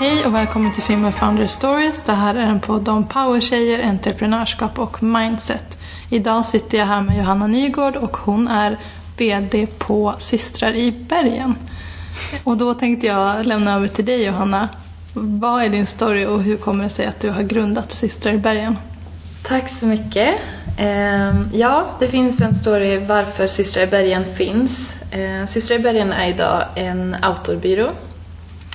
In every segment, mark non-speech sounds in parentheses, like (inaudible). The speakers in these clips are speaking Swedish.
Hej och välkommen till Female Founder Stories. Det här är en podd om powertjejer, entreprenörskap och mindset. Idag sitter jag här med Johanna Nygård och hon är VD på Systrar i bergen. Och då tänkte jag lämna över till dig Johanna. Vad är din story och hur kommer det sig att du har grundat Systrar i bergen? Tack så mycket. Ehm, ja, det finns en story varför Systrar i bergen finns. Ehm, Systrar i bergen är idag en outdoorbyrå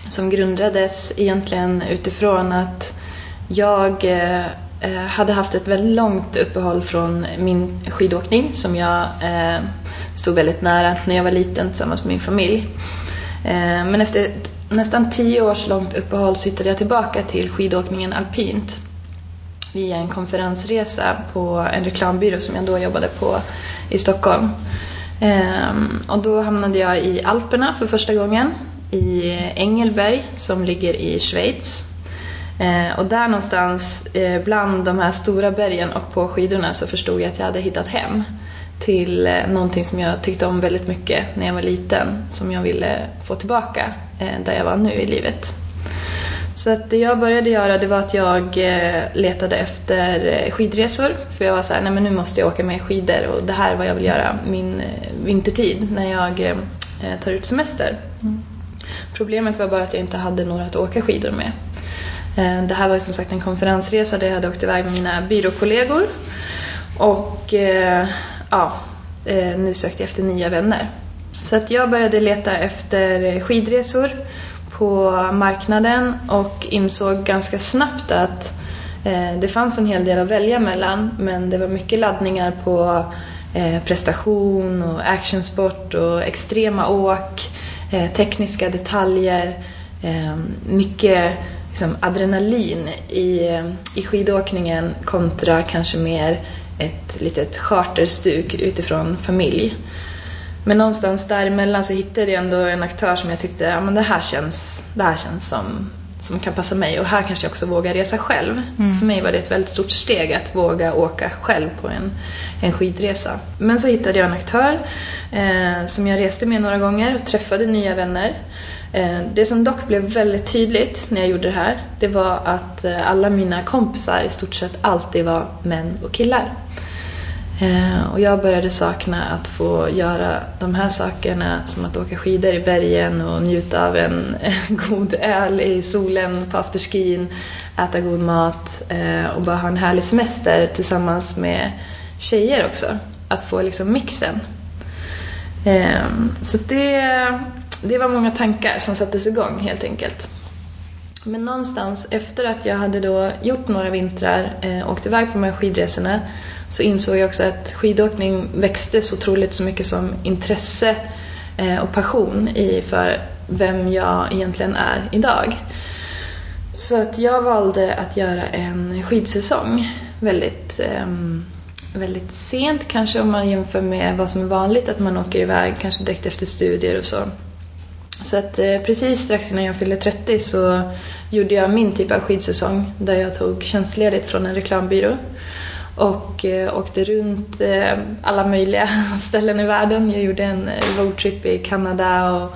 som grundades egentligen utifrån att jag eh, eh, hade haft ett väldigt långt uppehåll från min skidåkning som jag eh, stod väldigt nära när jag var liten tillsammans med min familj. Eh, men efter ett nästan tio års långt uppehåll så hittade jag tillbaka till skidåkningen alpint via en konferensresa på en reklambyrå som jag då jobbade på i Stockholm. Ehm, och då hamnade jag i Alperna för första gången i Engelberg som ligger i Schweiz. Eh, och där någonstans eh, bland de här stora bergen och på skidorna så förstod jag att jag hade hittat hem till eh, någonting som jag tyckte om väldigt mycket när jag var liten som jag ville få tillbaka eh, där jag var nu i livet. Så att det jag började göra det var att jag eh, letade efter eh, skidresor för jag var såhär, nej men nu måste jag åka med skidor och det här är vad jag vill göra min vintertid när jag tar ut semester. Mm. Problemet var bara att jag inte hade några att åka skidor med. Eh, det här var ju som sagt en konferensresa där jag hade åkt iväg med mina byråkollegor. Och eh, ja, eh, nu sökte jag efter nya vänner. Så att jag började leta efter skidresor på marknaden och insåg ganska snabbt att det fanns en hel del att välja mellan men det var mycket laddningar på prestation och actionsport och extrema åk Eh, tekniska detaljer, eh, mycket liksom, adrenalin i, i skidåkningen kontra kanske mer ett litet charterstuk utifrån familj. Men någonstans däremellan så hittade jag ändå en aktör som jag tyckte, ja men det här känns, det här känns som, som kan passa mig och här kanske jag också vågar resa själv. Mm. För mig var det ett väldigt stort steg att våga åka själv på en, en skidresa. Men så hittade jag en aktör eh, som jag reste med några gånger och träffade nya vänner. Eh, det som dock blev väldigt tydligt när jag gjorde det här, det var att eh, alla mina kompisar i stort sett alltid var män och killar. Eh, och jag började sakna att få göra de här sakerna som att åka skidor i bergen och njuta av en (laughs) god öl i solen på afterskin, äta god mat eh, och bara ha en härlig semester tillsammans med tjejer också. Att få liksom mixen. Eh, så det, det var många tankar som sattes igång helt enkelt. Men någonstans efter att jag hade då gjort några vintrar, åkt iväg på de här skidresorna, så insåg jag också att skidåkning växte så otroligt så mycket som intresse eh, och passion i för vem jag egentligen är idag. Så att jag valde att göra en skidsäsong väldigt, ehm, väldigt sent kanske om man jämför med vad som är vanligt, att man åker iväg kanske direkt efter studier och så. Så att eh, precis strax innan jag fyllde 30 så gjorde jag min typ av skidsäsong där jag tog tjänstledigt från en reklambyrå och eh, åkte runt eh, alla möjliga (laughs) ställen i världen. Jag gjorde en eh, roadtrip i Kanada och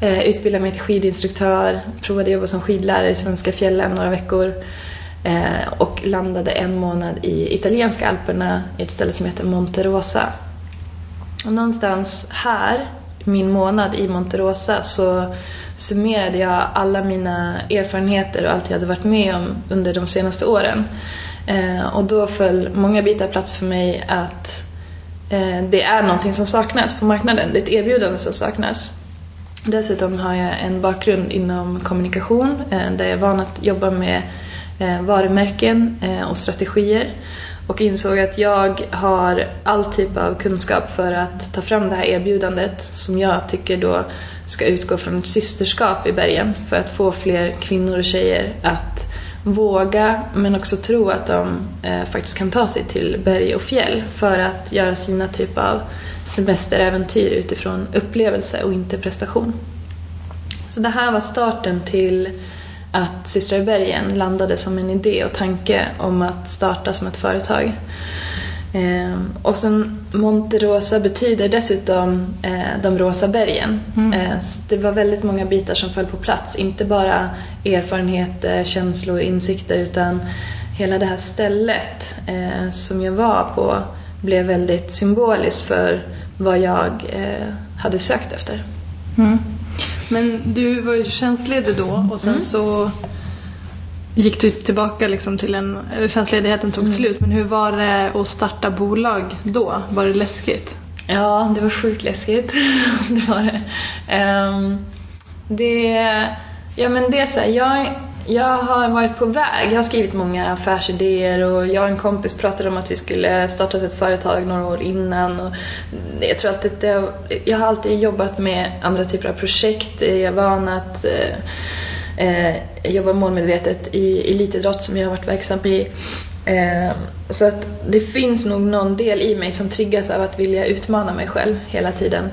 eh, utbildade mig till skidinstruktör, provade jobba som skidlärare i svenska fjällen några veckor eh, och landade en månad i italienska alperna i ett ställe som heter Monterosa. Och någonstans här, min månad i Monterosa, så summerade jag alla mina erfarenheter och allt jag hade varit med om under de senaste åren. Eh, och då föll många bitar plats för mig att eh, det är någonting som saknas på marknaden. Det är ett erbjudande som saknas. Dessutom har jag en bakgrund inom kommunikation eh, där jag är van att jobba med eh, varumärken eh, och strategier och insåg att jag har all typ av kunskap för att ta fram det här erbjudandet som jag tycker då ska utgå från ett systerskap i bergen för att få fler kvinnor och tjejer att våga men också tro att de eh, faktiskt kan ta sig till berg och fjäll för att göra sina typ av semesteräventyr utifrån upplevelse och inte prestation. Så det här var starten till att Systrar i bergen landade som en idé och tanke om att starta som ett företag. Eh, och sen Monte Rosa betyder dessutom eh, de rosa bergen. Eh, det var väldigt många bitar som föll på plats. Inte bara erfarenheter, känslor, insikter utan hela det här stället eh, som jag var på blev väldigt symboliskt för vad jag eh, hade sökt efter. Mm. Men du var ju tjänstledig då och sen mm. så gick du tillbaka liksom till en... Eller tjänstledigheten tog mm. slut. Men hur var det att starta bolag då? Var det läskigt? Ja, det var sjukt läskigt. (laughs) det var det. Um, det... Ja men det är så här, jag jag har varit på väg. Jag har skrivit många affärsidéer och jag och en kompis pratade om att vi skulle starta ett företag några år innan. Och jag, tror alltid det, jag har alltid jobbat med andra typer av projekt. Jag är van att eh, Eh, jag jobbar målmedvetet i elitidrott som jag har varit verksam i. Eh, så att det finns nog någon del i mig som triggas av att vilja utmana mig själv hela tiden.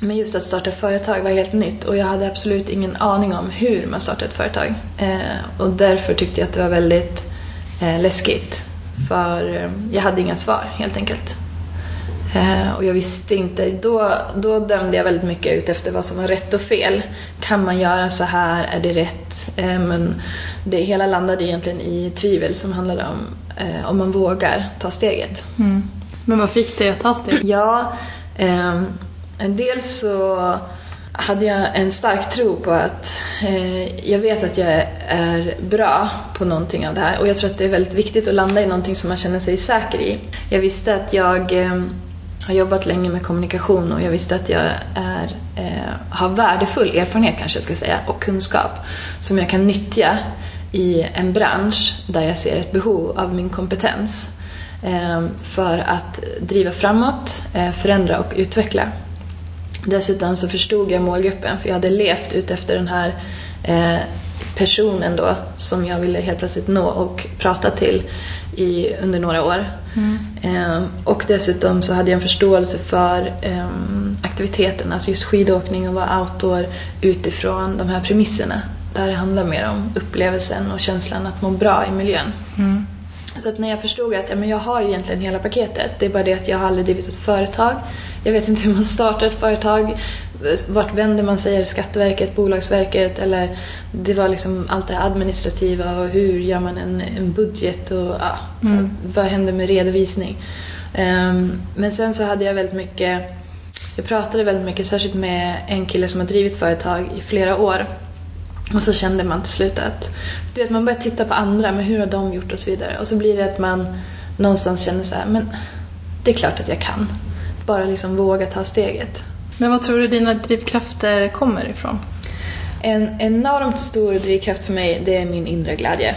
Men just att starta företag var helt nytt och jag hade absolut ingen aning om hur man startar ett företag. Eh, och därför tyckte jag att det var väldigt läskigt. För jag hade inga svar helt enkelt. Eh, och jag visste inte, då, då dömde jag väldigt mycket ut efter vad som var rätt och fel. Kan man göra så här? Är det rätt? Eh, men det hela landade egentligen i tvivel som handlade om eh, om man vågar ta steget. Mm. Men vad fick dig att ta steget? Ja, ehm, Dels så hade jag en stark tro på att eh, jag vet att jag är bra på någonting av det här och jag tror att det är väldigt viktigt att landa i någonting som man känner sig säker i. Jag visste att jag eh, har jobbat länge med kommunikation och jag visste att jag är, eh, har värdefull erfarenhet kanske jag ska säga och kunskap som jag kan nyttja i en bransch där jag ser ett behov av min kompetens eh, för att driva framåt, eh, förändra och utveckla. Dessutom så förstod jag målgruppen för jag hade levt ut efter den här eh, personen då som jag ville helt plötsligt nå och prata till i, under några år. Mm. Eh, och dessutom så hade jag en förståelse för eh, aktiviteten, alltså just skidåkning och vara outdoor utifrån de här premisserna. Där det handlar mer om upplevelsen och känslan att må bra i miljön. Mm. Så att när jag förstod att ja, men jag har ju egentligen hela paketet, det är bara det att jag har aldrig drivit ett företag. Jag vet inte hur man startar ett företag. Vart vänder man sig? Är det Skatteverket, Bolagsverket? Eller det var liksom allt det administrativa och hur gör man en, en budget och ja, så mm. vad händer med redovisning? Um, men sen så hade jag väldigt mycket, jag pratade väldigt mycket, särskilt med en kille som har drivit företag i flera år. Och så kände man till slut att du vet, man börjar titta på andra, men hur har de gjort och så vidare. Och så blir det att man någonstans känner så här, men det är klart att jag kan bara liksom våga ta steget. Men vad tror du dina drivkrafter kommer ifrån? En enormt stor drivkraft för mig, det är min inre glädje.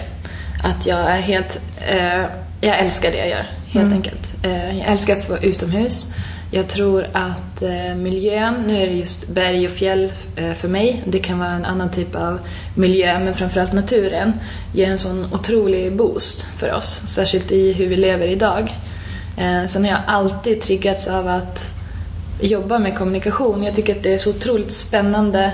Att jag är helt... Eh, jag älskar det jag gör, helt mm. enkelt. Eh, jag älskar att vara utomhus. Jag tror att eh, miljön, nu är det just berg och fjäll eh, för mig, det kan vara en annan typ av miljö, men framförallt naturen, ger en sån otrolig boost för oss, särskilt i hur vi lever idag. Eh, sen har jag alltid triggats av att jobba med kommunikation. Jag tycker att det är så otroligt spännande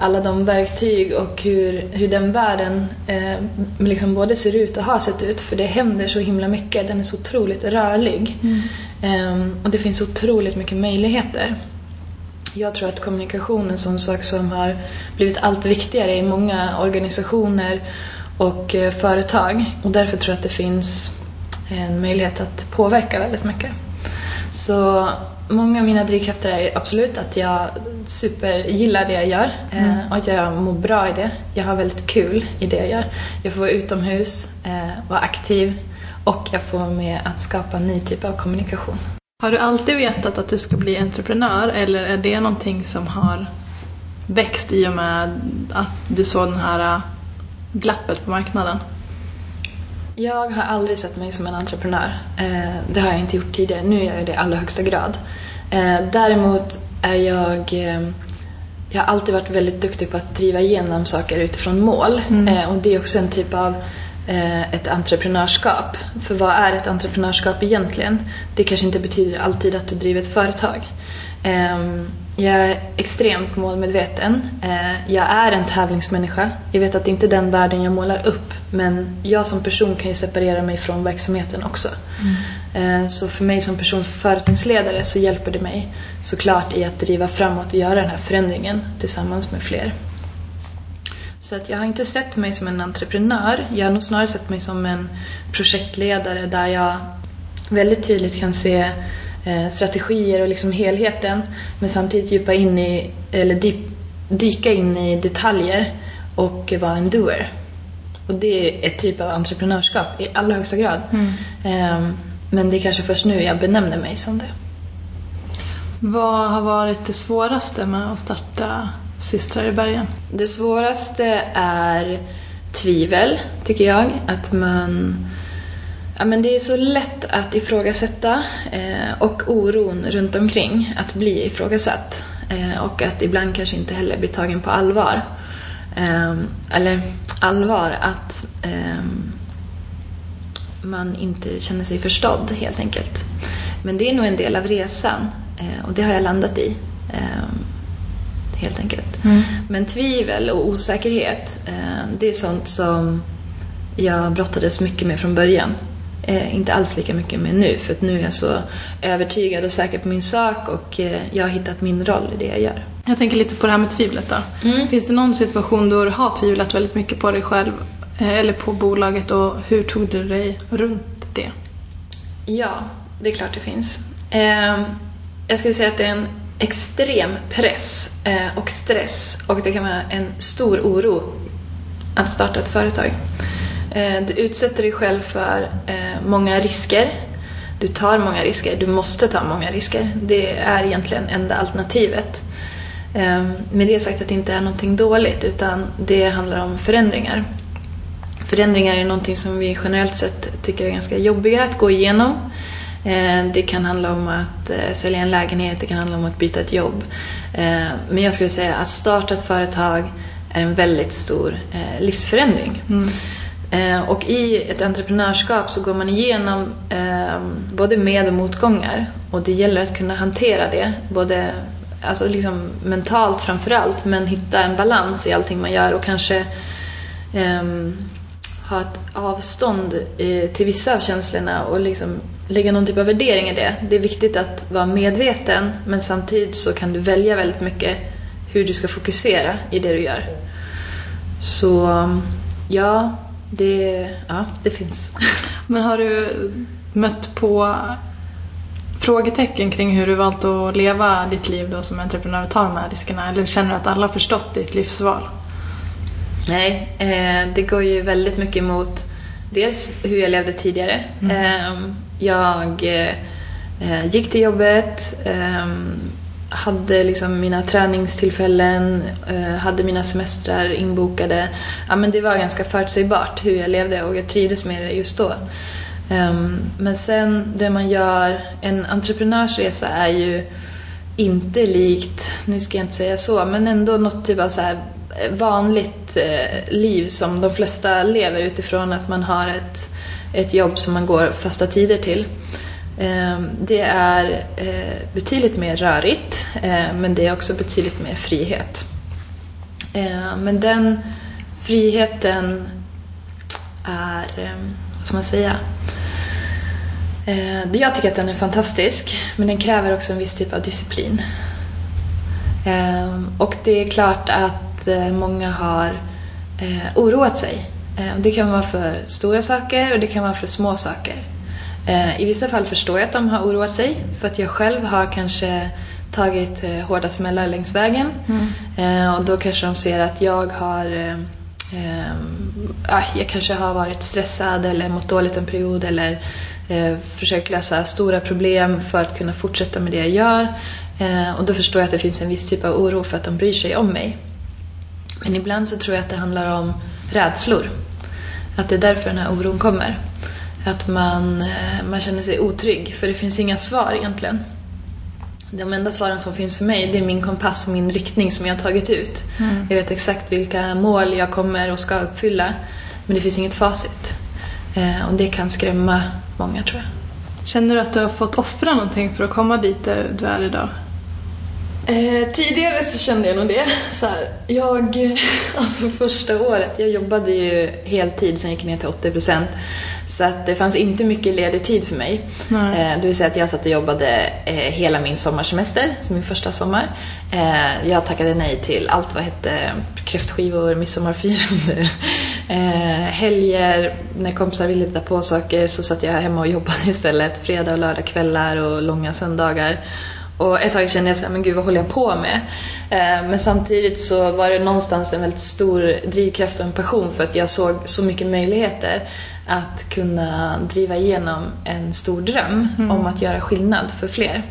alla de verktyg och hur, hur den världen eh, liksom både ser ut och har sett ut. För det händer så himla mycket. Den är så otroligt rörlig. Mm. Eh, och det finns otroligt mycket möjligheter. Jag tror att kommunikation är en sån sak som har blivit allt viktigare i många organisationer och eh, företag. Och därför tror jag att det finns en möjlighet att påverka väldigt mycket. Så många av mina drivkrafter är absolut att jag supergillar det jag gör eh, mm. och att jag mår bra i det. Jag har väldigt kul i det jag gör. Jag får vara utomhus, eh, vara aktiv och jag får vara med att skapa en ny typ av kommunikation. Har du alltid vetat att du ska bli entreprenör eller är det någonting som har växt i och med att du såg den här glappet på marknaden? Jag har aldrig sett mig som en entreprenör. Eh, det har jag inte gjort tidigare. Nu är jag det i allra högsta grad. Eh, däremot är jag... Eh, jag har alltid varit väldigt duktig på att driva igenom saker utifrån mål. Mm. Och det är också en typ av ett entreprenörskap. För vad är ett entreprenörskap egentligen? Det kanske inte betyder alltid att du driver ett företag. Jag är extremt målmedveten. Eh, jag är en tävlingsmänniska. Jag vet att det inte är den världen jag målar upp men jag som person kan ju separera mig från verksamheten också. Eh, så för mig som person, som företagsledare, så hjälper det mig såklart i att driva framåt och göra den här förändringen tillsammans med fler. Så att jag har inte sett mig som en entreprenör. Jag har nog snarare sett mig som en projektledare där jag väldigt tydligt kan se strategier och liksom helheten men samtidigt djupa in i, eller dyp, dyka in i detaljer och vara en doer. Och det är ett typ av entreprenörskap i allra högsta grad. Mm. Um, men det är kanske först nu jag benämner mig som det. Vad har varit det svåraste med att starta Systrar i bergen? Det svåraste är tvivel, tycker jag. Att man... Ja, men det är så lätt att ifrågasätta eh, och oron runt omkring att bli ifrågasatt. Eh, och att ibland kanske inte heller bli tagen på allvar. Eh, eller allvar, att ehm, man inte känner sig förstådd helt enkelt. Men det är nog en del av resan eh, och det har jag landat i. Ehm, helt enkelt. Mm. Men tvivel och osäkerhet, eh, det är sånt som jag brottades mycket med från början. Eh, inte alls lika mycket med nu, för att nu är jag så övertygad och säker på min sak och jag har hittat min roll i det jag gör. Jag tänker lite på det här med tvivlet då. Mm. Finns det någon situation då du har tvivlat väldigt mycket på dig själv eller på bolaget och hur tog du dig runt det? Ja, det är klart det finns. Ehm, jag skulle säga att det är en extrem press eh, och stress och det kan vara en stor oro att starta ett företag. Eh, du utsätter dig själv för eh, många risker. Du tar många risker, du måste ta många risker. Det är egentligen enda alternativet. Ehm, med det sagt att det inte är någonting dåligt utan det handlar om förändringar. Förändringar är någonting som vi generellt sett tycker är ganska jobbiga att gå igenom. Eh, det kan handla om att sälja en lägenhet, det kan handla om att byta ett jobb. Men jag skulle säga att starta ett företag är en väldigt stor livsförändring. Mm. Eh, och i ett entreprenörskap så går man igenom eh, både med och motgångar och det gäller att kunna hantera det, både alltså liksom mentalt framförallt, men hitta en balans i allting man gör och kanske eh, ha ett avstånd eh, till vissa av känslorna och liksom lägga någon typ av värdering i det. Det är viktigt att vara medveten men samtidigt så kan du välja väldigt mycket hur du ska fokusera i det du gör. Så ja, det, ja, det finns. (laughs) Men har du mött på frågetecken kring hur du valt att leva ditt liv då som entreprenör och ta de här riskerna? Eller känner du att alla har förstått ditt livsval? Nej, eh, det går ju väldigt mycket emot dels hur jag levde tidigare. Mm. Ehm, jag eh, gick till jobbet, ehm, hade liksom mina träningstillfällen, eh, hade mina semestrar inbokade. Ja, men det var ganska förutsägbart hur jag levde och jag trivdes med det just då. Ehm, men sen det man gör, en entreprenörsresa är ju inte likt, nu ska jag inte säga så, men ändå något typ av så eh, vanligt eh, liv som de flesta lever utifrån att man har ett, ett jobb som man går fasta tider till. Ehm, det är eh, betydligt mer rörigt eh, men det är också betydligt mer frihet. Ehm, men den friheten är, ehm, vad ska man säga, jag tycker att den är fantastisk men den kräver också en viss typ av disciplin. Och det är klart att eh, många har oroat sig. Det kan vara för stora saker och det kan vara för små saker. I vissa fall förstår jag att de har oroat sig för att jag själv har kanske tagit hårda smällar längs vägen. Mm. Och då kanske de ser att jag har jag kanske har varit stressad eller mått dåligt en period eller försökt lösa stora problem för att kunna fortsätta med det jag gör. Och då förstår jag att det finns en viss typ av oro för att de bryr sig om mig. Men ibland så tror jag att det handlar om rädslor. Att det är därför den här oron kommer. Att man, eh, man känner sig otrygg, för det finns inga svar egentligen. De enda svaren som finns för mig det är min kompass och min riktning som jag har tagit ut. Mm. Jag vet exakt vilka mål jag kommer och ska uppfylla, men det finns inget facit. Eh, och det kan skrämma många tror jag. Känner du att du har fått offra någonting för att komma dit du är idag? Eh, tidigare så kände jag nog det. Så här, jag, (laughs) alltså första året, jag jobbade ju heltid, sen gick jag ner till 80 procent. Så att det fanns inte mycket ledig tid för mig. Eh, det vill säga att jag satt och jobbade eh, hela min sommarsemester, som min första sommar. Eh, jag tackade nej till allt vad hette kräftskivor, midsommarfirande, (laughs) eh, helger, när kompisar ville hitta på saker så satt jag hemma och jobbade (laughs) istället. Fredag och lördagskvällar och långa söndagar. Och ett tag kände jag såhär, men gud vad håller jag på med? Eh, men samtidigt så var det någonstans en väldigt stor drivkraft och en passion för att jag såg så mycket möjligheter att kunna driva igenom en stor dröm mm. om att göra skillnad för fler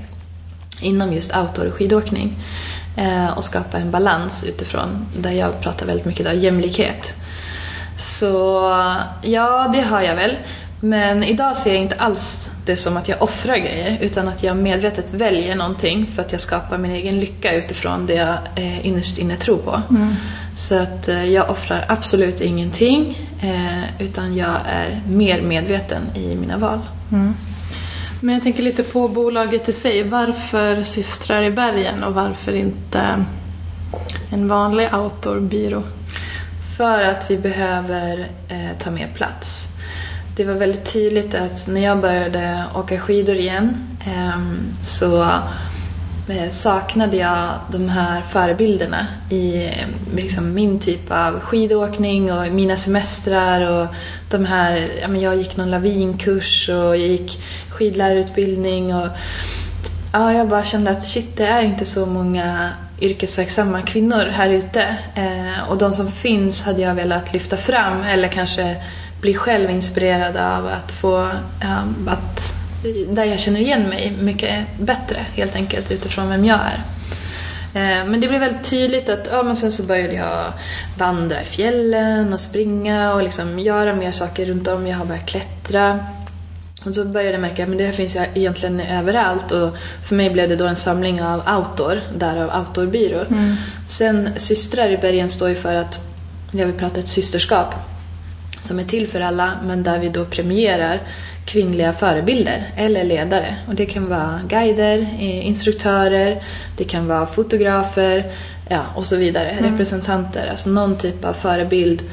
inom just outdoor och skidåkning eh, och skapa en balans utifrån där jag pratar väldigt mycket om jämlikhet. Så ja, det har jag väl. Men idag ser jag inte alls det som att jag offrar grejer utan att jag medvetet väljer någonting för att jag skapar min egen lycka utifrån det jag eh, innerst inne tror på. Mm. Så att eh, jag offrar absolut ingenting eh, utan jag är mer medveten i mina val. Mm. Men jag tänker lite på bolaget i sig. Varför Systrar i bergen och varför inte en vanlig outdoorbyrå? För att vi behöver eh, ta mer plats det var väldigt tydligt att när jag började åka skidor igen ehm, så eh, saknade jag de här förebilderna i liksom min typ av skidåkning och mina semestrar och de här, ja, men jag gick någon lavinkurs och jag gick skidlärarutbildning och ja, jag bara kände att shit, det är inte så många yrkesverksamma kvinnor här ute. Eh, och de som finns hade jag velat lyfta fram eller kanske bli själv inspirerad av att få, um, att, där jag känner igen mig mycket bättre helt enkelt utifrån vem jag är. Eh, men det blev väldigt tydligt att ja, men sen så började jag vandra i fjällen och springa och liksom göra mer saker runt om. Jag har börjat klättra. Och så började jag märka att det här finns egentligen överallt och för mig blev det då en samling av outdoor, därav outdoorbyrån. Mm. Sen Systrar i bergen står ju för att jag vill prata ett systerskap som är till för alla men där vi då premierar kvinnliga förebilder eller ledare. Och det kan vara guider, eh, instruktörer, det kan vara fotografer ja, och så vidare. Mm. Representanter, alltså någon typ av förebild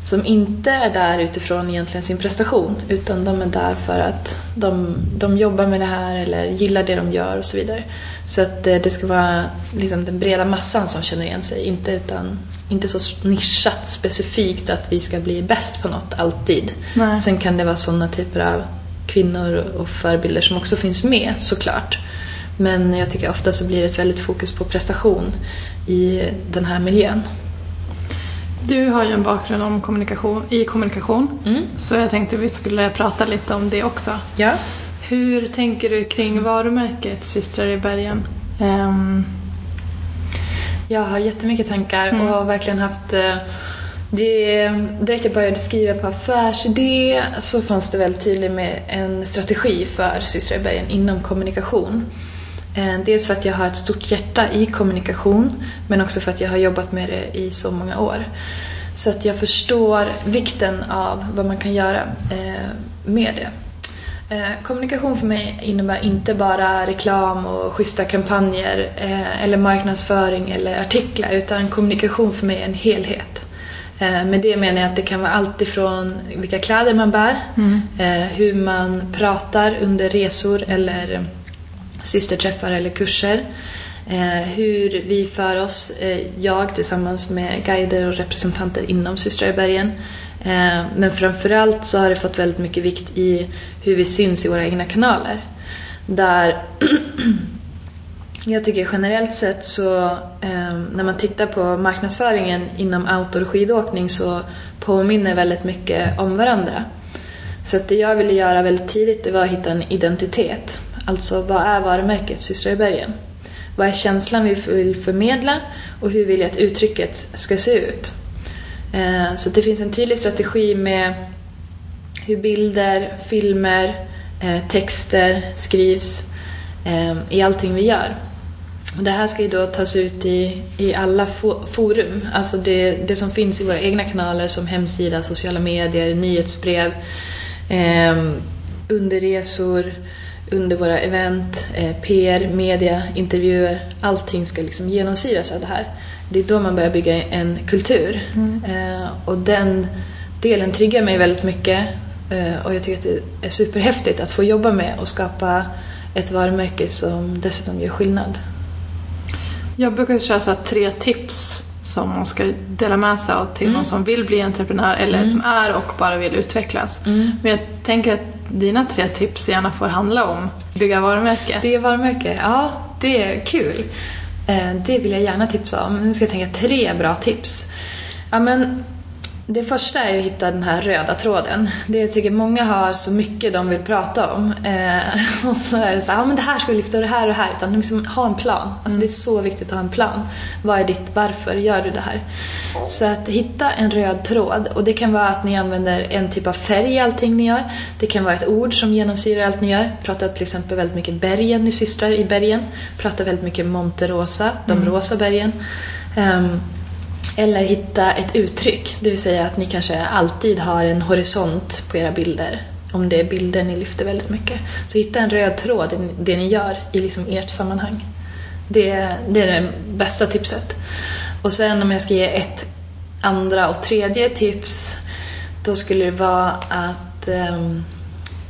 som inte är där utifrån egentligen sin prestation utan de är där för att de, de jobbar med det här eller gillar det de gör och så vidare. Så att eh, det ska vara liksom den breda massan som känner igen sig, inte, utan, inte så nischat specifikt att vi ska bli bäst på något alltid. Nej. Sen kan det vara sådana typer av kvinnor och förebilder som också finns med såklart. Men jag tycker ofta så blir det ett väldigt fokus på prestation i den här miljön. Du har ju en bakgrund om kommunikation, i kommunikation, mm. så jag tänkte vi skulle prata lite om det också. Ja. Hur tänker du kring varumärket Systrar i bergen? Um... Jag har jättemycket tankar mm. och har verkligen haft eh, det, direkt jag började skriva på affärsidé så fanns det väldigt tydligt med en strategi för Systrar i bergen inom kommunikation. Eh, dels för att jag har ett stort hjärta i kommunikation men också för att jag har jobbat med det i så många år. Så att jag förstår vikten av vad man kan göra eh, med det. Eh, kommunikation för mig innebär inte bara reklam och schyssta kampanjer eller marknadsföring eller artiklar utan kommunikation för mig är en helhet. Med det menar jag att det kan vara allt ifrån vilka kläder man bär, mm. hur man pratar under resor eller systerträffar eller kurser. Eh, hur vi för oss, eh, jag tillsammans med guider och representanter inom Systrar i bergen. Eh, men framförallt så har det fått väldigt mycket vikt i hur vi syns i våra egna kanaler. Där (clears throat) jag tycker generellt sett så eh, när man tittar på marknadsföringen inom outdoor och skidåkning så påminner väldigt mycket om varandra. Så det jag ville göra väldigt tidigt det var att hitta en identitet. Alltså vad är varumärket Systrar i bergen? Vad är känslan vi vill förmedla och hur vill jag att uttrycket ska se ut? Eh, så det finns en tydlig strategi med hur bilder, filmer, eh, texter skrivs eh, i allting vi gör. det här ska ju då tas ut i, i alla forum, alltså det, det som finns i våra egna kanaler som hemsida, sociala medier, nyhetsbrev, underresor, under våra event, eh, PR, media, intervjuer. Allting ska liksom genomsyras av det här. Det är då man börjar bygga en kultur. Eh, och den delen triggar mig väldigt mycket. Eh, och jag tycker att det är superhäftigt att få jobba med och skapa ett varumärke som dessutom gör skillnad. Jag brukar köra så tre tips som man ska dela med sig av till någon som vill bli entreprenör eller som är och bara vill utvecklas. Men jag tänker att dina tre tips gärna får handla om bygga varumärke. Bygga varumärke, ja det är kul. Eh, det vill jag gärna tipsa om. Nu ska jag tänka tre bra tips. Ja, men det första är att hitta den här röda tråden. Det jag tycker många har så mycket de vill prata om. Eh, (laughs) och så är det så här, ja men det här ska vi lyfta och det här och det här. Utan liksom ha en plan. Alltså det är så viktigt att ha en plan. Vad är ditt varför gör du det här? Så att hitta en röd tråd. Och det kan vara att ni använder en typ av färg i allting ni gör. Det kan vara ett ord som genomsyrar allt ni gör. Pratar till exempel väldigt mycket bergen, ni systrar i bergen. Pratar väldigt mycket Monte Rosa, de rosa bergen. Ehm, eller hitta ett uttryck, det vill säga att ni kanske alltid har en horisont på era bilder. Om det är bilder ni lyfter väldigt mycket. Så hitta en röd tråd i det ni gör i liksom ert sammanhang. Det, det är det bästa tipset. Och sen om jag ska ge ett andra och tredje tips då skulle det vara att um,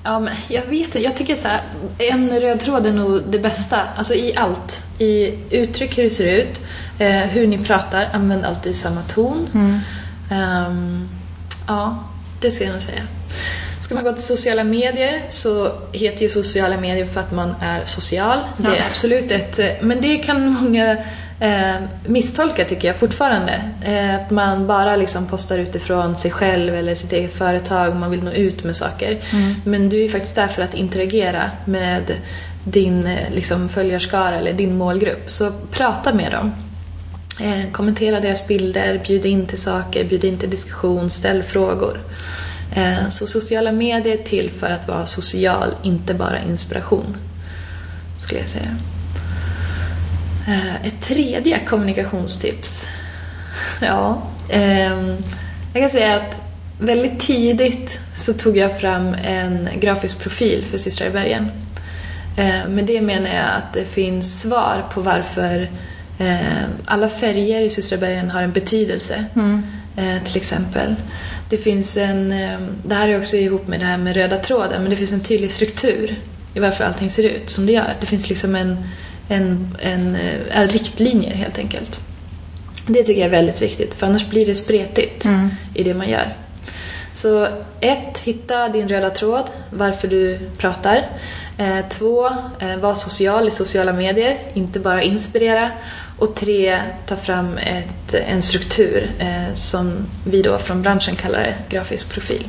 Ja, men jag vet inte. Jag tycker så här, en röd tråd är nog det bästa. Alltså i allt. I uttryck, hur det ser ut, eh, hur ni pratar. Använd alltid samma ton. Ehm, ja, det ska jag nog säga. Ska man gå till sociala medier så heter ju sociala medier för att man är social. Det är absolut ett... Men det kan många eh, misstolka tycker jag fortfarande. Eh, att man bara liksom postar utifrån sig själv eller sitt eget företag och man vill nå ut med saker. Men du är faktiskt där för att interagera med din eh, liksom, följarskara eller din målgrupp. Så prata med dem. Eh, kommentera deras bilder, bjud in till saker, bjud in till diskussion, ställ frågor. Eh, så sociala medier är till för att vara social, inte bara inspiration. Skulle jag säga. Eh, ett tredje kommunikationstips. Ja, ehm, jag kan säga att väldigt tidigt så tog jag fram en grafisk profil för Systrar i bergen. Eh, Med det menar jag att det finns svar på varför eh, alla färger i Systrar i bergen har en betydelse. Eh, Till exempel. Det finns en, eh, det här är också ihop med det här med röda tråden, men det finns en tydlig struktur i varför allting ser ut som det gör. Det finns liksom en, en, en, eh, riktlinjer helt enkelt. Det tycker jag är väldigt viktigt, för annars blir det spretigt i det man gör. Så ett, hitta din röda tråd, varför du pratar. Eh, två, eh, var social i sociala medier, inte bara inspirera. Och tre, ta fram ett, en struktur eh, som vi då från branschen kallar det, grafisk profil.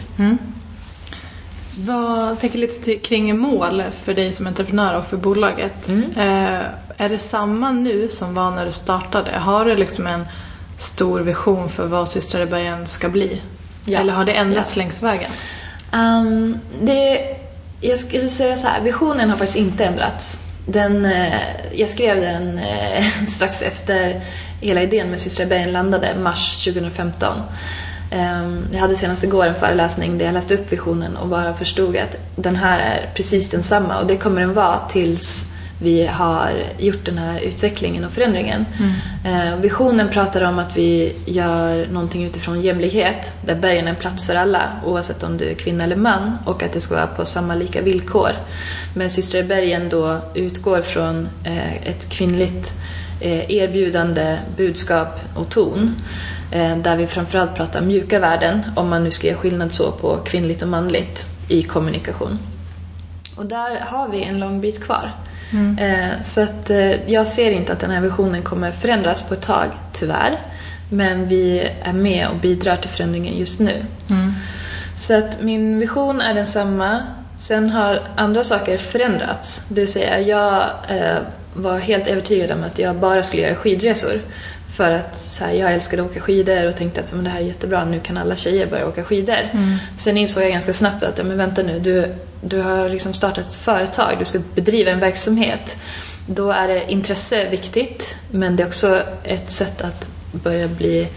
Vad tänker lite till, kring mål för dig som entreprenör och för bolaget. Eh, är det samma nu som var när du startade? Har du liksom en stor vision för vad Systrar i bergen ska bli? Ja. Eller har det ändrats längs vägen? Um, det, jag skulle säga så här, visionen har faktiskt inte ändrats. Den, eh, jag skrev den eh, (laughs) strax efter hela idén med Systrar i bergen landade, mars 2015. Ehm, jag hade senast igår en föreläsning där jag läste upp visionen och bara förstod att den här är precis densamma och det kommer den vara tills vi har gjort den här utvecklingen och förändringen. Eh, visionen pratar om att vi gör någonting utifrån jämlikhet, där bergen är en plats för alla, oavsett om du är kvinna eller man, och att det ska vara på samma lika villkor. Men Systrar i bergen då utgår från eh, ett kvinnligt eh, erbjudande budskap och ton. Eh, där vi framförallt pratar mjuka värden, om man nu ska göra skillnad så på kvinnligt och manligt i kommunikation. Och där har vi en lång bit kvar. Eh, Så att eh, jag ser inte att den här visionen kommer förändras på ett tag, tyvärr. Men vi är med och bidrar till förändringen just nu. Så att min vision är densamma. Sen har andra saker förändrats. Det vill säga, jag var helt övertygad om att jag bara skulle göra skidresor. För att så här, jag älskade att åka skidor och tänkte att men det här är jättebra, nu kan alla tjejer börja åka skidor. Sen insåg jag ganska snabbt att, men vänta nu, du, du har liksom startat ett företag, du ska bedriva en verksamhet. Då är det intresse viktigt, men det är också ett sätt att börja bli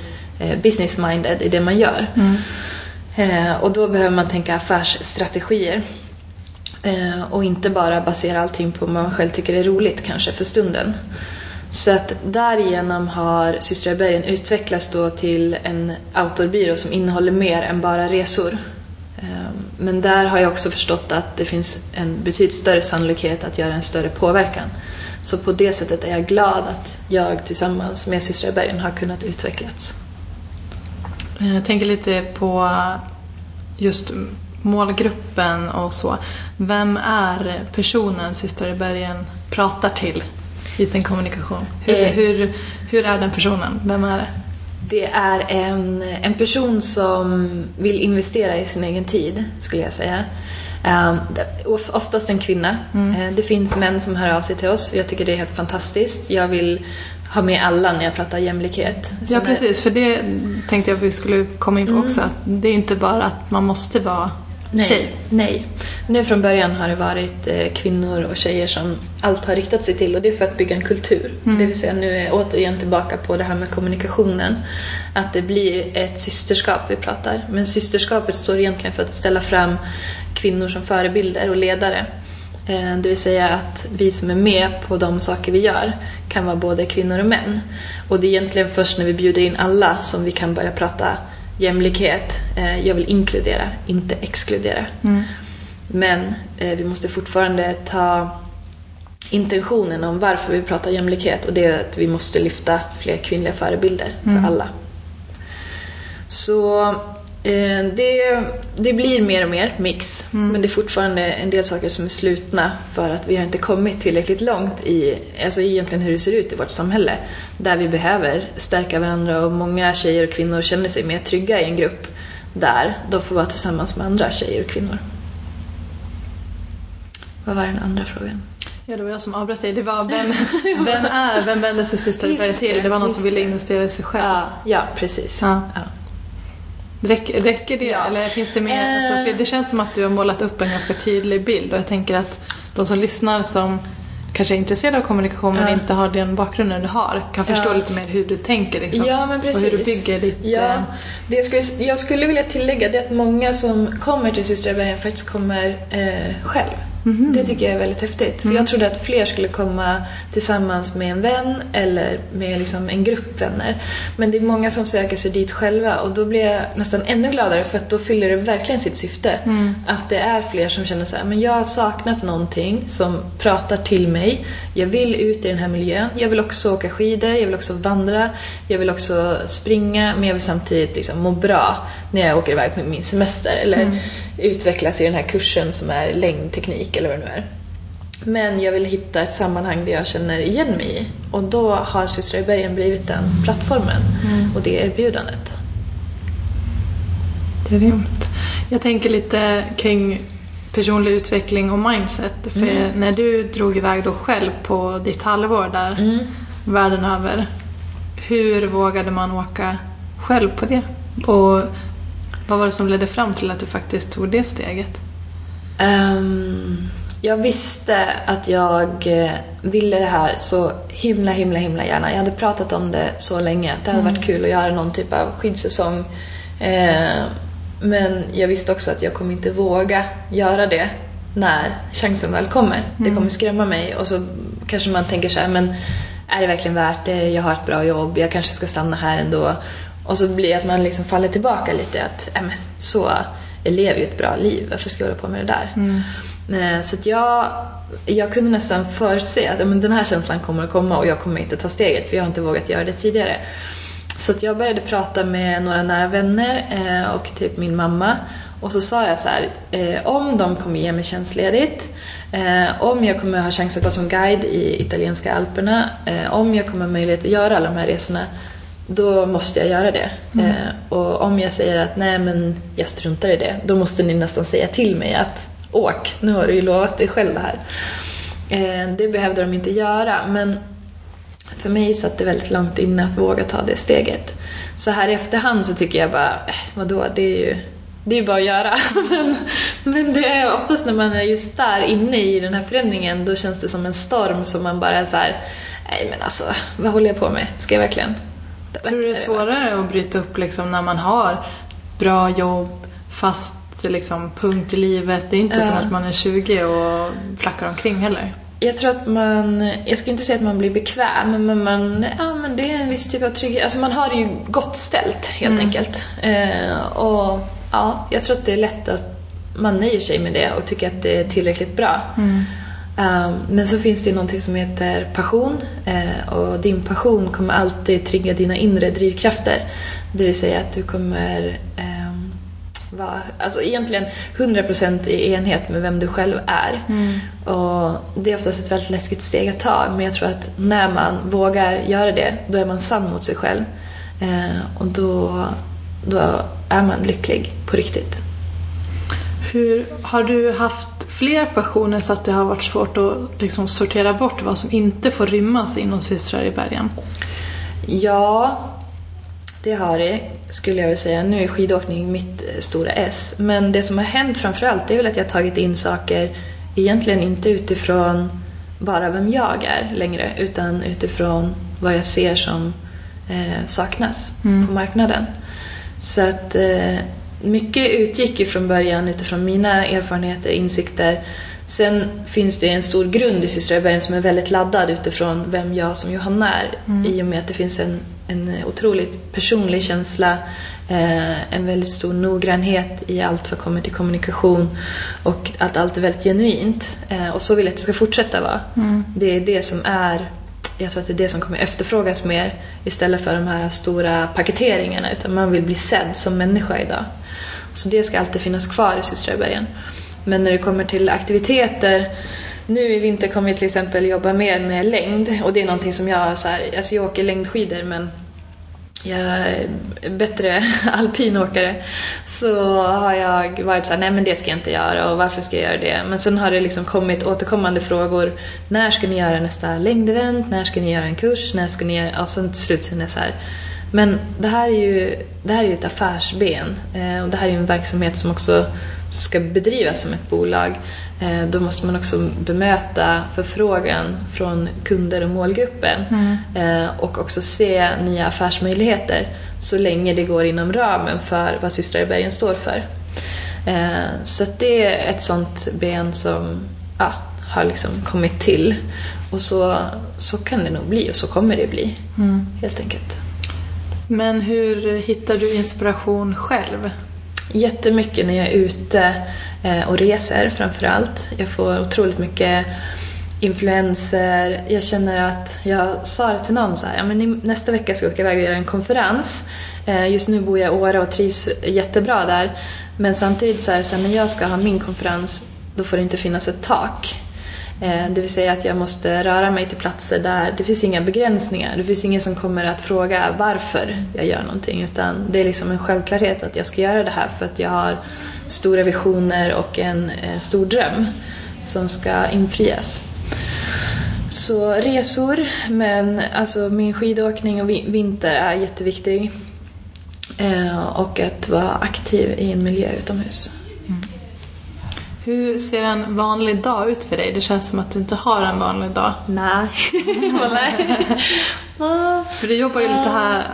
eh, business-minded i det man gör. Eh, och då behöver man tänka affärsstrategier. Eh, och inte bara basera allting på vad man själv tycker är roligt kanske för stunden. Så att därigenom har Systrar i bergen utvecklats då till en outdoorbyrå som innehåller mer än bara resor. Ehm, men där har jag också förstått att det finns en betydligt större sannolikhet att göra en större påverkan. Så på det sättet är jag glad att jag tillsammans med Systrar i bergen har kunnat utvecklas. Eh, jag tänker lite på just målgruppen och så. Vem är personen Systrar i bergen pratar till i sin kommunikation? Hur, eh. hur, hur är den personen? Vem är det? Det är en, en person som vill investera i sin egen tid, skulle jag säga. Um, oftast en kvinna. Mm. Uh, det finns män som hör av sig till oss och jag tycker det är helt fantastiskt. Jag vill ha med alla när jag pratar jämlikhet. ja, precis. För det tänkte jag att vi skulle komma in på mm. också. Att det är inte bara att man måste vara nej, tjej. Nej. Nu från början har det varit eh, kvinnor och tjejer som allt har riktat sig till och det är för att bygga en kultur. Mm. Det vill säga nu är jag återigen tillbaka på det här med kommunikationen. Att det blir ett systerskap vi pratar. Men systerskapet står egentligen för att ställa fram kvinnor som förebilder och ledare. Eh, det vill säga att vi som är med på de saker vi gör kan vara både kvinnor och män. Och det är egentligen först när vi bjuder in alla som vi kan börja prata jämlikhet. Eh, jag vill inkludera, inte exkludera. Mm. Men eh, vi måste fortfarande ta intentionen om varför vi pratar jämlikhet och det är att vi måste lyfta fler kvinnliga förebilder för mm. alla. Så det, det blir mer och mer mix, mm. men det är fortfarande en del saker som är slutna för att vi har inte kommit tillräckligt långt i alltså egentligen hur det ser ut i vårt samhälle. Där vi behöver stärka varandra och många tjejer och kvinnor känner sig mer trygga i en grupp där de får vara tillsammans med andra tjejer och kvinnor. Vad var den andra frågan? Ja, det var jag som avbröt dig. Det var vem, (laughs) vem är, vem vänder sig sista till? Det var någon som ville investera i sig själv. Ja, ja precis. Ja. Ja. Räcker, räcker det ja. eller finns det mer? Alltså, för det känns som att du har målat upp en ganska tydlig bild och jag tänker att de som lyssnar som kanske är intresserade av kommunikation men inte har den bakgrunden du har kan förstå ja. lite mer hur du tänker liksom. Ja, men precis. Och hur du bygger ditt... Ja. Eh, det jag, skulle, jag skulle vilja tillägga det att många som kommer till Systrar faktiskt kommer eh, själv. Mm. Det tycker jag är väldigt häftigt. För mm. jag trodde att fler skulle komma tillsammans med en vän eller med liksom en grupp vänner. Men det är många som söker sig dit själva och då blir jag nästan ännu gladare för att då fyller det verkligen sitt syfte. Mm. Att det är fler som känner så här, men jag har saknat någonting som pratar till mig. Jag vill ut i den här miljön. Jag vill också åka skidor, jag vill också vandra, jag vill också springa men jag vill samtidigt liksom må bra när jag åker iväg på min semester. Eller mm. Utvecklas i den här kursen som är längdteknik eller vad det nu är. Men jag vill hitta ett sammanhang där jag känner igen mig i. Och då har Systrar i bergen blivit den plattformen mm. och det erbjudandet. Grymt. Jag tänker lite kring personlig utveckling och mindset. För mm. när du drog iväg då själv på ditt halvår där, mm. världen över. Hur vågade man åka själv på det? Och vad var det som ledde fram till att du faktiskt tog det steget? Um, jag visste att jag eh, ville det här så himla, himla, himla gärna. Jag hade pratat om det så länge det hade mm. varit kul att göra någon typ av skidsäsong. Uh, men jag visste också att jag kommer inte våga göra det när chansen väl kommer. Mm. Det kommer skrämma mig och så kanske man tänker så här, men är det verkligen värt det? Jag har ett bra jobb, jag kanske ska stanna här ändå. Och så blir det att man liksom faller tillbaka lite att äh, men så, jag lever ju ett bra liv, varför ska jag hålla på med det där? Mm. Eh, så att jag, jag kunde nästan förutse att men den här känslan kommer att komma och jag kommer inte ta steget för jag har inte vågat göra det tidigare. Så att jag började prata med några nära vänner eh, och typ min mamma och så sa jag så här, eh, om de kommer ge mig tjänstledigt, om jag kommer ha chans att vara som guide i italienska alperna, om jag kommer ha möjlighet att göra alla de här resorna då måste jag göra det. Mm. Eh, och om jag säger att nej men jag struntar i det, då måste ni nästan säga till mig att åk, nu har du ju lovat dig själv det här. Eh, det behövde de inte göra, men för mig satt det väldigt långt inne att våga ta det steget. Så här i efterhand så tycker jag bara, eh, vadå, det är ju det är bara att göra. (laughs) men, men det är oftast när man är just där inne i den här förändringen, då känns det som en storm som man bara är så här, nej men alltså, vad håller jag på med? Ska jag verkligen? Tror du det är svårare att bryta upp liksom när man har bra jobb, fast liksom, punkt i livet. Det är inte Ja. som att man är 20 och flackar omkring heller. Jag tror att man, jag ska inte säga att man blir bekväm, men man, ja men det är en viss typ av trygghet. Alltså man har det ju gott ställt helt enkelt. Eh, och ja, jag tror att det är lätt att man nöjer sig med det och tycker att det är tillräckligt bra. Um, men så finns det någonting som heter passion eh, och din passion kommer alltid trigga dina inre drivkrafter. Det vill säga att du kommer ehm, vara alltså egentligen 100% i enhet med vem du själv är. Och Det är oftast ett väldigt läskigt steg att ta men jag tror att när man vågar göra det då är man sann mot sig själv. Eh, och då, då är man lycklig på riktigt. Hur, har du haft fler passioner så att det har varit svårt att liksom sortera bort vad som inte får rymmas inom Systrar i bergen? Ja, det har det skulle jag vilja säga. Nu är skidåkning mitt stora S. Men det som har hänt framförallt är väl att jag har tagit in saker egentligen inte utifrån bara vem jag är längre utan utifrån vad jag ser som eh, saknas på marknaden. Så att eh, mycket utgick ju från början utifrån mina erfarenheter, insikter. Sen finns det en stor grund i Systrar i bergen som är väldigt laddad utifrån vem jag som Johanna är. I och med att det finns en, en otroligt personlig känsla, eh, en väldigt stor noggrannhet i allt vad kommer till kommunikation och att allt är väldigt genuint. Eh, och så vill jag att det ska fortsätta vara. Det är det som är jag tror att det är det som kommer efterfrågas mer istället för de här stora paketeringarna utan man vill bli sedd som människa idag. Så det ska alltid finnas kvar i Systrar. Men när det kommer till aktiviteter nu i vinter kommer vi till exempel jobba mer med längd och det är någonting som jag så här, alltså jag åker längdskidor men jag är bättre (laughs) alpinåkare så har jag varit såhär, nej men det ska jag inte göra och varför ska jag göra det? Men sen har det liksom kommit återkommande frågor. När ska ni göra nästa längdevent? När ska ni göra en kurs? När ska ni göra... Och sen till slut så är det såhär. Men det här är ju, det här är ju ett affärsben eh, och det här är ju en verksamhet som också ska bedrivas som ett bolag. Eh, då måste man också bemöta förfrågan från kunder och målgruppen eh, och också se nya affärsmöjligheter så länge det går inom ramen för vad Systrar i bergen står för. Så det är ett sånt ben som ja, har liksom kommit till och så, så kan det nog bli och så kommer det bli helt enkelt. Men hur hittar du inspiration själv? Jättemycket när jag är ute eh, och reser framför allt. Jag får otroligt mycket influenser. Jag känner att jag sa det till någon så här, ja, men nästa vecka ska jag åka iväg och göra en konferens. Eh, just nu bor jag i Åre och trivs jättebra där. Men samtidigt så är det så här, men jag ska ha min konferens, då får det inte finnas ett tak. Eh, det vill säga att jag måste röra mig till platser där det finns inga begränsningar. Det finns ingen som kommer att fråga varför jag gör någonting. Utan det är liksom en självklarhet att jag ska göra det här för att jag har stora visioner och en eh, stor dröm som ska infrias. Så resor, men alltså min skidåkning och vinter är jätteviktig. Eh, och att vara aktiv i en miljö utomhus. Hur ser en vanlig dag ut för dig? Det känns som att du inte har en vanlig dag. Nej. (laughs) (laughs) För du jobbar ju lite här,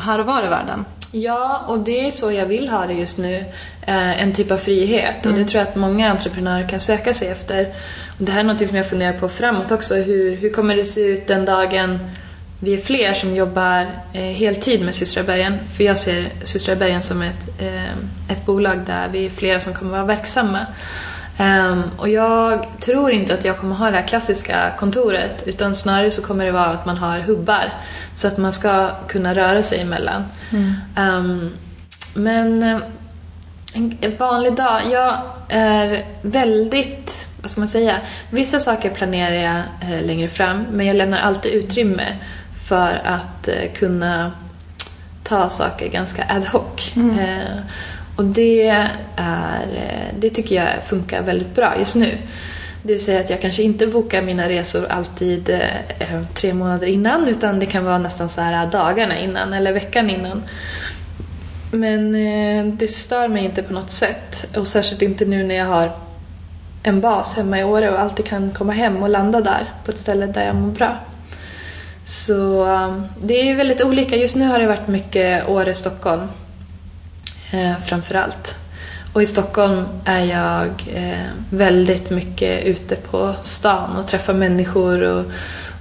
här och var i världen. Ja, och det är så jag vill ha det just nu. Eh, en typ av frihet. Och det tror jag att många entreprenörer kan söka sig efter. Och det här är något som jag funderar på framåt också. Hur, hur kommer det se ut den dagen vi är fler som jobbar eh, heltid med Systrar i bergen? För jag ser Systrar i bergen som ett, eh, ett bolag där vi är flera som kommer vara verksamma. Ehm, och jag tror inte att jag kommer ha det här klassiska kontoret utan snarare så kommer det vara att man har hubbar så att man ska kunna röra sig emellan. Ehm, men eh, en vanlig dag, jag är väldigt, vad ska man säga, vissa saker planerar jag eh, längre fram men jag lämnar alltid utrymme för att eh, kunna ta saker ganska ad hoc. Eh, och det, är, eh, det tycker jag funkar väldigt bra just nu. Det vill säga att jag kanske inte bokar mina resor alltid eh, tre månader innan utan det kan vara nästan så här dagarna innan eller veckan innan. Men eh, det stör mig inte på något sätt. Och särskilt inte nu när jag har en bas hemma i Åre och alltid kan komma hem och landa där på ett ställe där jag mår bra. Så eh, det är ju väldigt olika. Just nu har det varit mycket Åre-Stockholm eh, framför allt. Och i Stockholm är jag eh, väldigt mycket ute på stan och träffar människor och,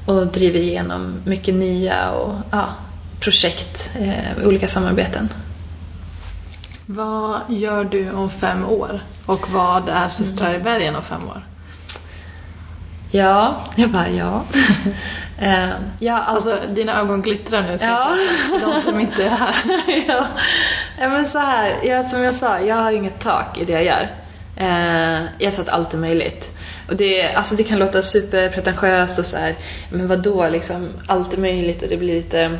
och driver igenom mycket nya och, ja, projekt, eh, olika samarbeten. Vad gör du om fem år? Och vad är Systrar i bergen om fem år? Ja, jag (laughs) bara ja. Uh, ja alltså, dina ögon glittrar nu ska ja. jag säga, de som inte är här. (laughs) ja. ja, men så här, ja, som jag sa, jag har inget tak i det jag gör. Uh, jag tror att allt är möjligt. Och det, alltså det kan låta superpretentiöst och så här, men vad då liksom, allt är möjligt och det blir lite...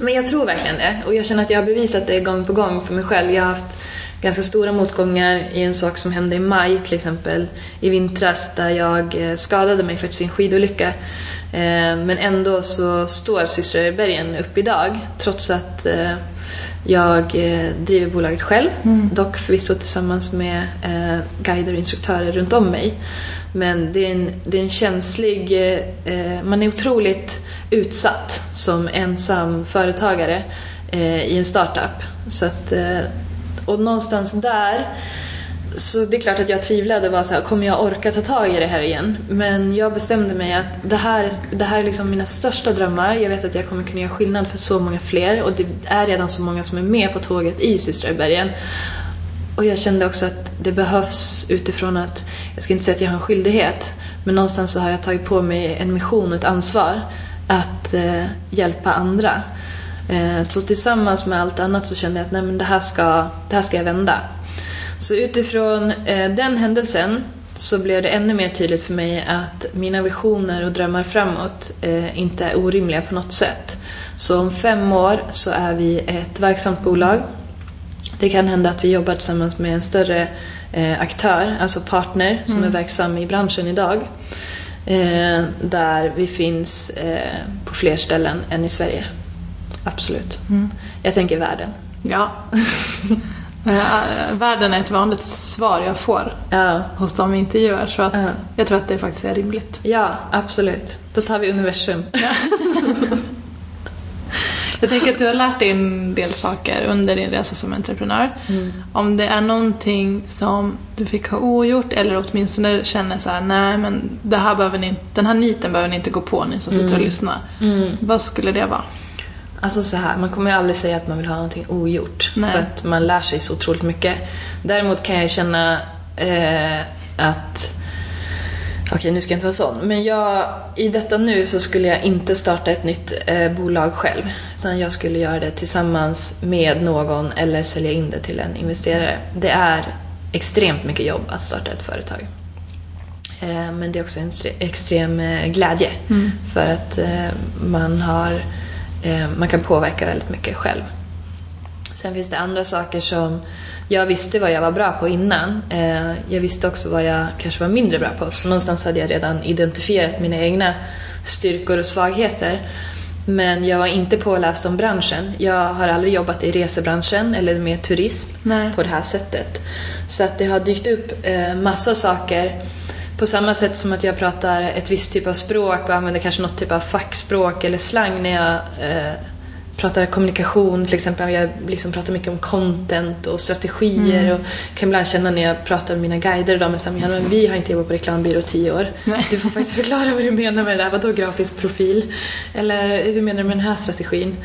Men jag tror verkligen det. Och jag känner att jag har bevisat det gång på gång för mig själv. Jag har haft ganska stora motgångar i en sak som hände i maj till exempel i vintras där jag eh, skadade mig faktiskt i en skidolycka. Eh, men ändå så står Systrar i bergen upp idag trots att eh, jag driver bolaget själv, mm. dock förvisso tillsammans med guider och instruktörer runt om mig. Men det är en, det är en känslig, man är otroligt utsatt som ensam företagare i en startup. Så att och någonstans där så det är klart att jag tvivlade och var så här, kommer jag orka ta tag i det här igen? Men jag bestämde mig att det här, är, det här är liksom mina största drömmar. Jag vet att jag kommer kunna göra skillnad för så många fler och det är redan så många som är med på tåget i Systrar i bergen. Och jag kände också att det behövs utifrån att, jag ska inte säga att jag har en skyldighet, men någonstans så har jag tagit på mig en mission och ett ansvar att eh, hjälpa andra. Eh, så tillsammans med allt annat så kände jag att nej, men det, här ska, det här ska jag vända. Så utifrån eh, den händelsen så blev det ännu mer tydligt för mig att mina visioner och drömmar framåt eh, inte är orimliga på något sätt. Så om fem år så är vi ett verksamt bolag. Det kan hända att vi jobbar tillsammans med en större aktör, alltså partner som mm. är verksam i branschen idag. där vi finns på fler ställen än i Sverige. Absolut. Mm. Jag tänker världen. Ja. Uh, (laughs) världen är ett vanligt svar jag får uh. hos de vi intervjuar så att uh. jag tror att det faktiskt är rimligt. Ja, absolut. Då tar vi universum. (laughs) jag tänker att du har lärt dig en del saker under din resa som entreprenör. Mm. Om det är någonting som du fick ha ogjort eller åtminstone känner så här, nej men det här behöver ni, den här niten behöver ni inte gå på ni som sitter mm. och lyssnar. Mm. Vad skulle det vara? Alltså så här, man kommer ju aldrig säga att man vill ha någonting ogjort. Nej. För att man lär sig så otroligt mycket. Däremot kan jag känna eh, att Okej, nu ska jag inte vara sån. Men jag, i detta nu så skulle jag inte starta ett nytt eh, bolag själv. Utan jag skulle göra det tillsammans med någon eller sälja in det till en investerare. Det är extremt mycket jobb att starta ett företag. Eh, men det är också en extrem eh, glädje. Mm. För att eh, man har man kan påverka väldigt mycket själv. Sen finns det andra saker som jag visste vad jag var bra på innan. Eh, jag visste också vad jag kanske var mindre bra på. Så någonstans hade jag redan identifierat mina egna styrkor och svagheter. Men jag var inte påläst om branschen. Jag har aldrig jobbat i resebranschen eller med turism Nej. på det här sättet. Så att det har dykt upp eh, massa saker på samma sätt som att jag pratar ett visst typ av språk och använder kanske något typ av fackspråk eller slang när jag eh, pratar kommunikation till exempel. Jag liksom pratar mycket om content och strategier mm. och kan ibland känna när jag pratar med mina guider idag med Samia, men vi har inte jobbat på reklambyrå i tio år. Nej. Du får faktiskt förklara vad du menar med det där. Vadå grafisk profil? Eller hur menar du med den här strategin?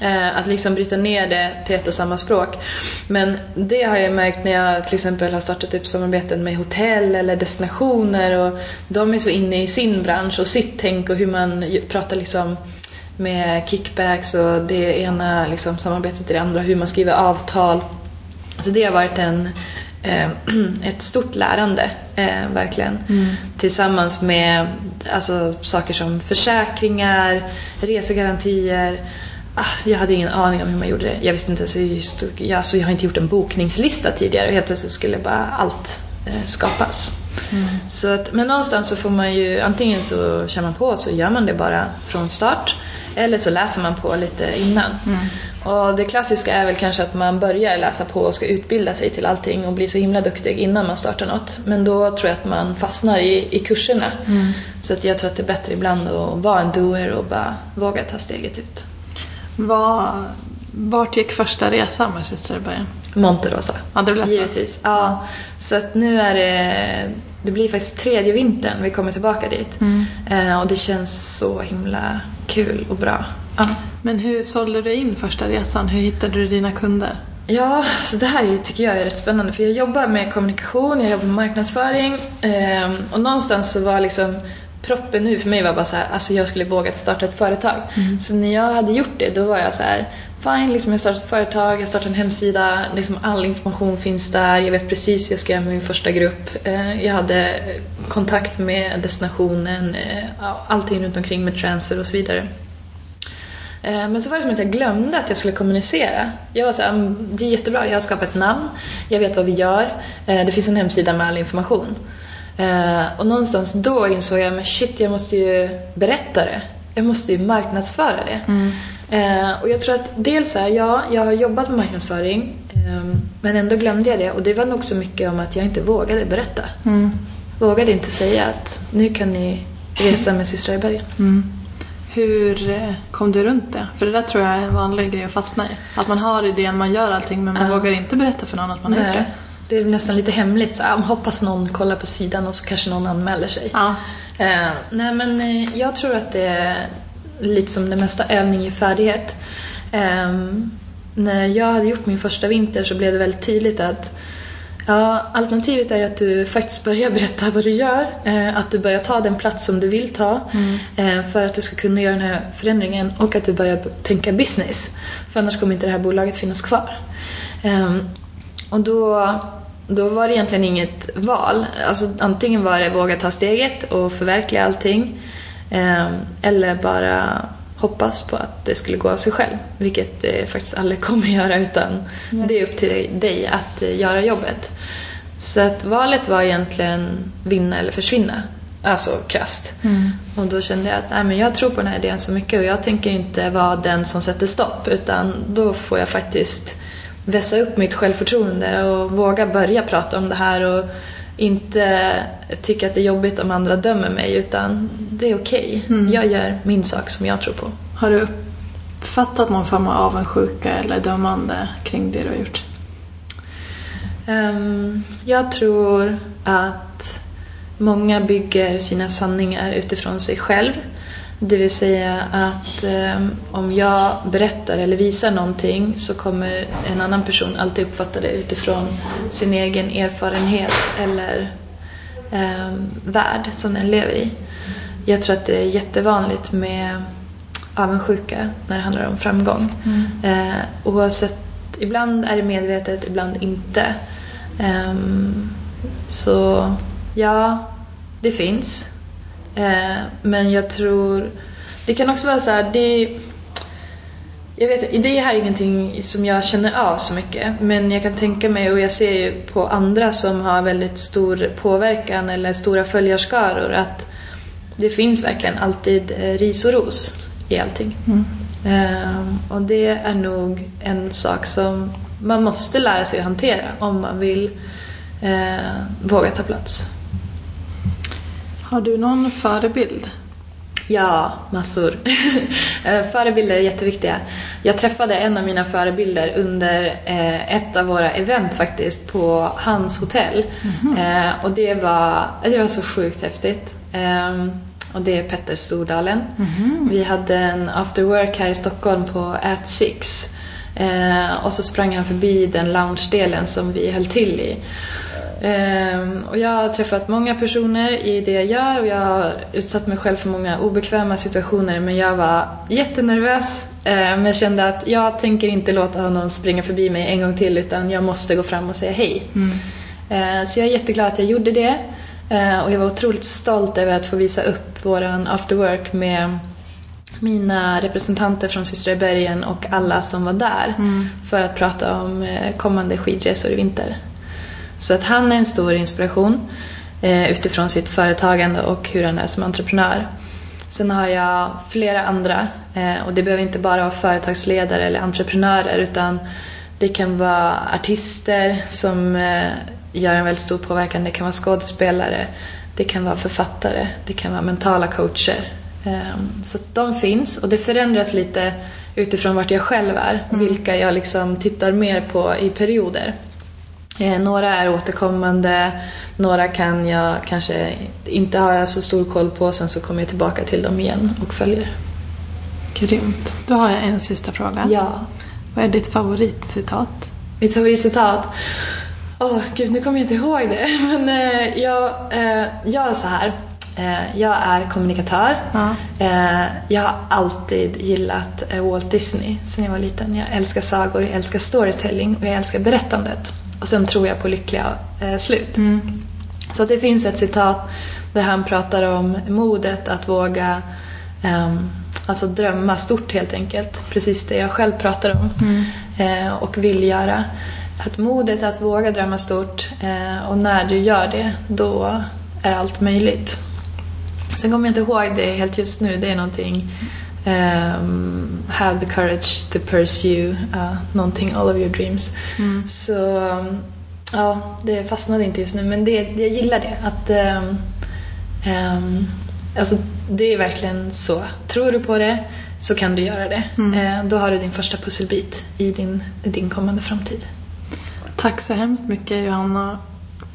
Eh, att liksom bryta ner det till ett och samma språk. Men det har jag märkt när jag till exempel har startat upp samarbeten med hotell eller destinationer och de är så inne i sin bransch och sitt tänk och hur man pratar liksom med kickbacks och det ena liksom, samarbetet till det andra, hur man skriver avtal. Så det har varit en, eh, (clears throat) ett stort lärande, eh, verkligen. Mm. Tillsammans med alltså, saker som försäkringar, resegarantier. Ah, jag hade ingen aning om hur man gjorde det. Jag visste inte ens just, jag, alltså, jag har inte gjort en bokningslista tidigare och helt plötsligt skulle bara allt eh, skapas. Mm. Så att, men någonstans så får man ju, antingen så kör man på så gör man det bara från start. Eller så läser man på lite innan. Mm. Och det klassiska är väl kanske att man börjar läsa på och ska utbilda sig till allting och bli så himla duktig innan man startar något. Men då tror jag att man fastnar i, i kurserna. Mm. Så att jag tror att det är bättre ibland att vara en doer och bara våga ta steget ut. Var, vart gick första resan med Systrar i början? Monterosa. Ja, det blev så. Givetvis. Ja, så att nu är det... Det blir faktiskt tredje vintern vi kommer tillbaka dit. Mm. Eh, och det känns så himla kul och bra. Ja. Men hur sålde du in första resan? Hur hittade du dina kunder? Ja, så det här är- tycker jag är rätt spännande för jag jobbar med kommunikation, jag jobbar med marknadsföring ehm, och någonstans så var liksom proppen nu för mig var bara så här, alltså jag skulle vågat starta ett företag. Så när jag hade gjort det då var jag så här, fine, liksom jag startat ett företag, jag startat en hemsida, liksom all information finns där, jag vet precis hur jag ska göra med min första grupp. Eh, jag hade kontakt med destinationen, eh, allting runt omkring med transfer och så vidare. Eh, Men så var det som att jag glömde att jag skulle kommunicera. Jag var så här, "Mm, det är jättebra, jag har skapat ett namn, jag vet vad vi gör, det finns en hemsida med all information. Eh, Och någonstans då insåg jag, men shit, jag måste ju berätta det. Jag måste ju marknadsföra det. Eh, Och jag tror att dels är ja, jag har jobbat med marknadsföring, eh, men ändå glömde jag det. Och det var nog så mycket om att jag inte vågade berätta. Mm. Vågade inte säga att nu kan ni resa med systrar i bergen. Mm. Hur eh, kom du runt det? För det där tror jag är en vanlig grej att fastna i. Att man har idén, man gör allting men man Ja. vågar inte berätta för någon att man har gjort det. Det är nästan lite hemligt. Så, hoppas någon kollar på sidan och så kanske någon anmäler sig. Ja. Eh, nej men eh, jag tror att det är lite som det mesta övning i färdighet. Ehm, när jag hade gjort min första vinter så blev det väldigt tydligt att ja, alternativet är att du faktiskt börjar (laughs) berätta vad du gör. Eh, att du börjar ta den plats som du vill ta eh, för att du ska kunna göra den här förändringen och att du börjar tänka business. För annars kommer inte det här bolaget finnas kvar. Ehm, och då, då var det egentligen inget val. Alltså, antingen var det våga ta steget och förverkliga allting. Eh, eller bara hoppas på att det skulle gå av sig själv. Vilket det faktiskt aldrig (laughs) kommer göra utan det är upp till dig att eh, göra jobbet. Så att valet var egentligen vinna eller försvinna. Alltså krasst. Och då kände jag att nej, men jag tror på den här idén så mycket och jag tänker inte vara den som sätter stopp utan då får jag faktiskt vässa upp mitt självförtroende och våga börja prata om det här och inte tycka att det är jobbigt om andra dömer mig utan det är okej. Jag gör min sak som jag tror på. Har du uppfattat någon form av avundsjuka eller dömande kring det du har gjort? Ehm, jag tror att många bygger sina sanningar utifrån sig själv. Det vill säga att ehm, om jag berättar eller visar någonting så kommer en annan person alltid uppfatta det utifrån sin egen erfarenhet eller um, värld som den lever i. Jag tror att det är jättevanligt med avundsjuka när det handlar om framgång. Eh, oavsett, ibland är det medvetet, ibland inte. Ehm, så ja, det finns. Eh, men jag tror... Det kan också vara så här, det... Jag vet, det här är ingenting som jag känner av så mycket. Men jag kan tänka mig, och jag ser ju på andra som har väldigt stor påverkan eller stora följarskaror, att det finns verkligen alltid eh, ris och ros i allting. Ehm, och det är nog en sak som man måste lära sig att hantera om man vill eh, våga ta plats. Har du någon förebild? Ja, massor. (laughs) Eh, förebilder är jätteviktiga. Jag träffade en av mina förebilder under eh, ett av våra event faktiskt på hans hotell. Eh, och det var, det var så sjukt häftigt. Ehm, och det är Petter Stordalen. Vi hade en after work här i Stockholm på At Six. Och så sprang han förbi den lounge-delen som vi höll till i. Ehm, och jag har träffat många personer i det jag gör och jag har utsatt mig själv för många obekväma situationer men jag var jättenervös men jag kände att jag tänker inte låta någon springa förbi mig en gång till utan jag måste gå fram och säga hej. Eh, så jag är jätteglad att jag gjorde det eh, och jag var otroligt stolt över att få visa upp våran after work med mina representanter från Systrar i bergen och alla som var där för att prata om eh, kommande skidresor i vinter. Så att han är en stor inspiration eh, utifrån sitt företagande och hur han är som entreprenör. Sen har jag flera andra eh, och det behöver inte bara vara företagsledare eller entreprenörer utan det kan vara artister som eh, gör en väldigt stor påverkan. Det kan vara skådespelare, det kan vara författare, det kan vara mentala coacher. Eh, så de finns och det förändras lite utifrån vart jag själv är. Vilka jag liksom tittar mer på i perioder. Eh, några är återkommande, några kan jag kanske inte ha så stor koll på, sen så kommer jag tillbaka till dem igen och följer. Grymt. Då har jag en sista fråga. Ja. Vad är ditt favoritcitat? Mitt favoritcitat? Åh, gud, nu kommer jag inte ihåg det. (laughs) Men eh, jag, eh, jag är så här. Eh, jag är kommunikatör. Ja. Eh, jag har alltid gillat eh, Walt Disney sen jag var liten. Jag älskar sagor, jag älskar storytelling och jag älskar berättandet. Och sen tror jag på lyckliga eh, slut. Så att det finns ett citat där han pratar om modet att våga ehm, alltså drömma stort helt enkelt. Precis det jag själv pratar om eh, och vill göra. Att modet att våga drömma stort eh, och när du gör det, då är allt möjligt. Sen kommer jag inte ihåg det helt just nu. Det är någonting ehm, Have the courage to pursue uh, någonting, all of your dreams. Så um, ja, det fastnade inte just nu. Men det, jag gillar det. Att ehm, ehm, alltså, Det är verkligen så. Tror du på det så kan du göra det. Eh, då har du din första pusselbit i din, i din kommande framtid. Tack så hemskt mycket Johanna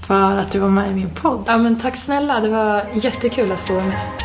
för att du var med i min podd. Ja, men tack snälla. Det var jättekul att få vara med.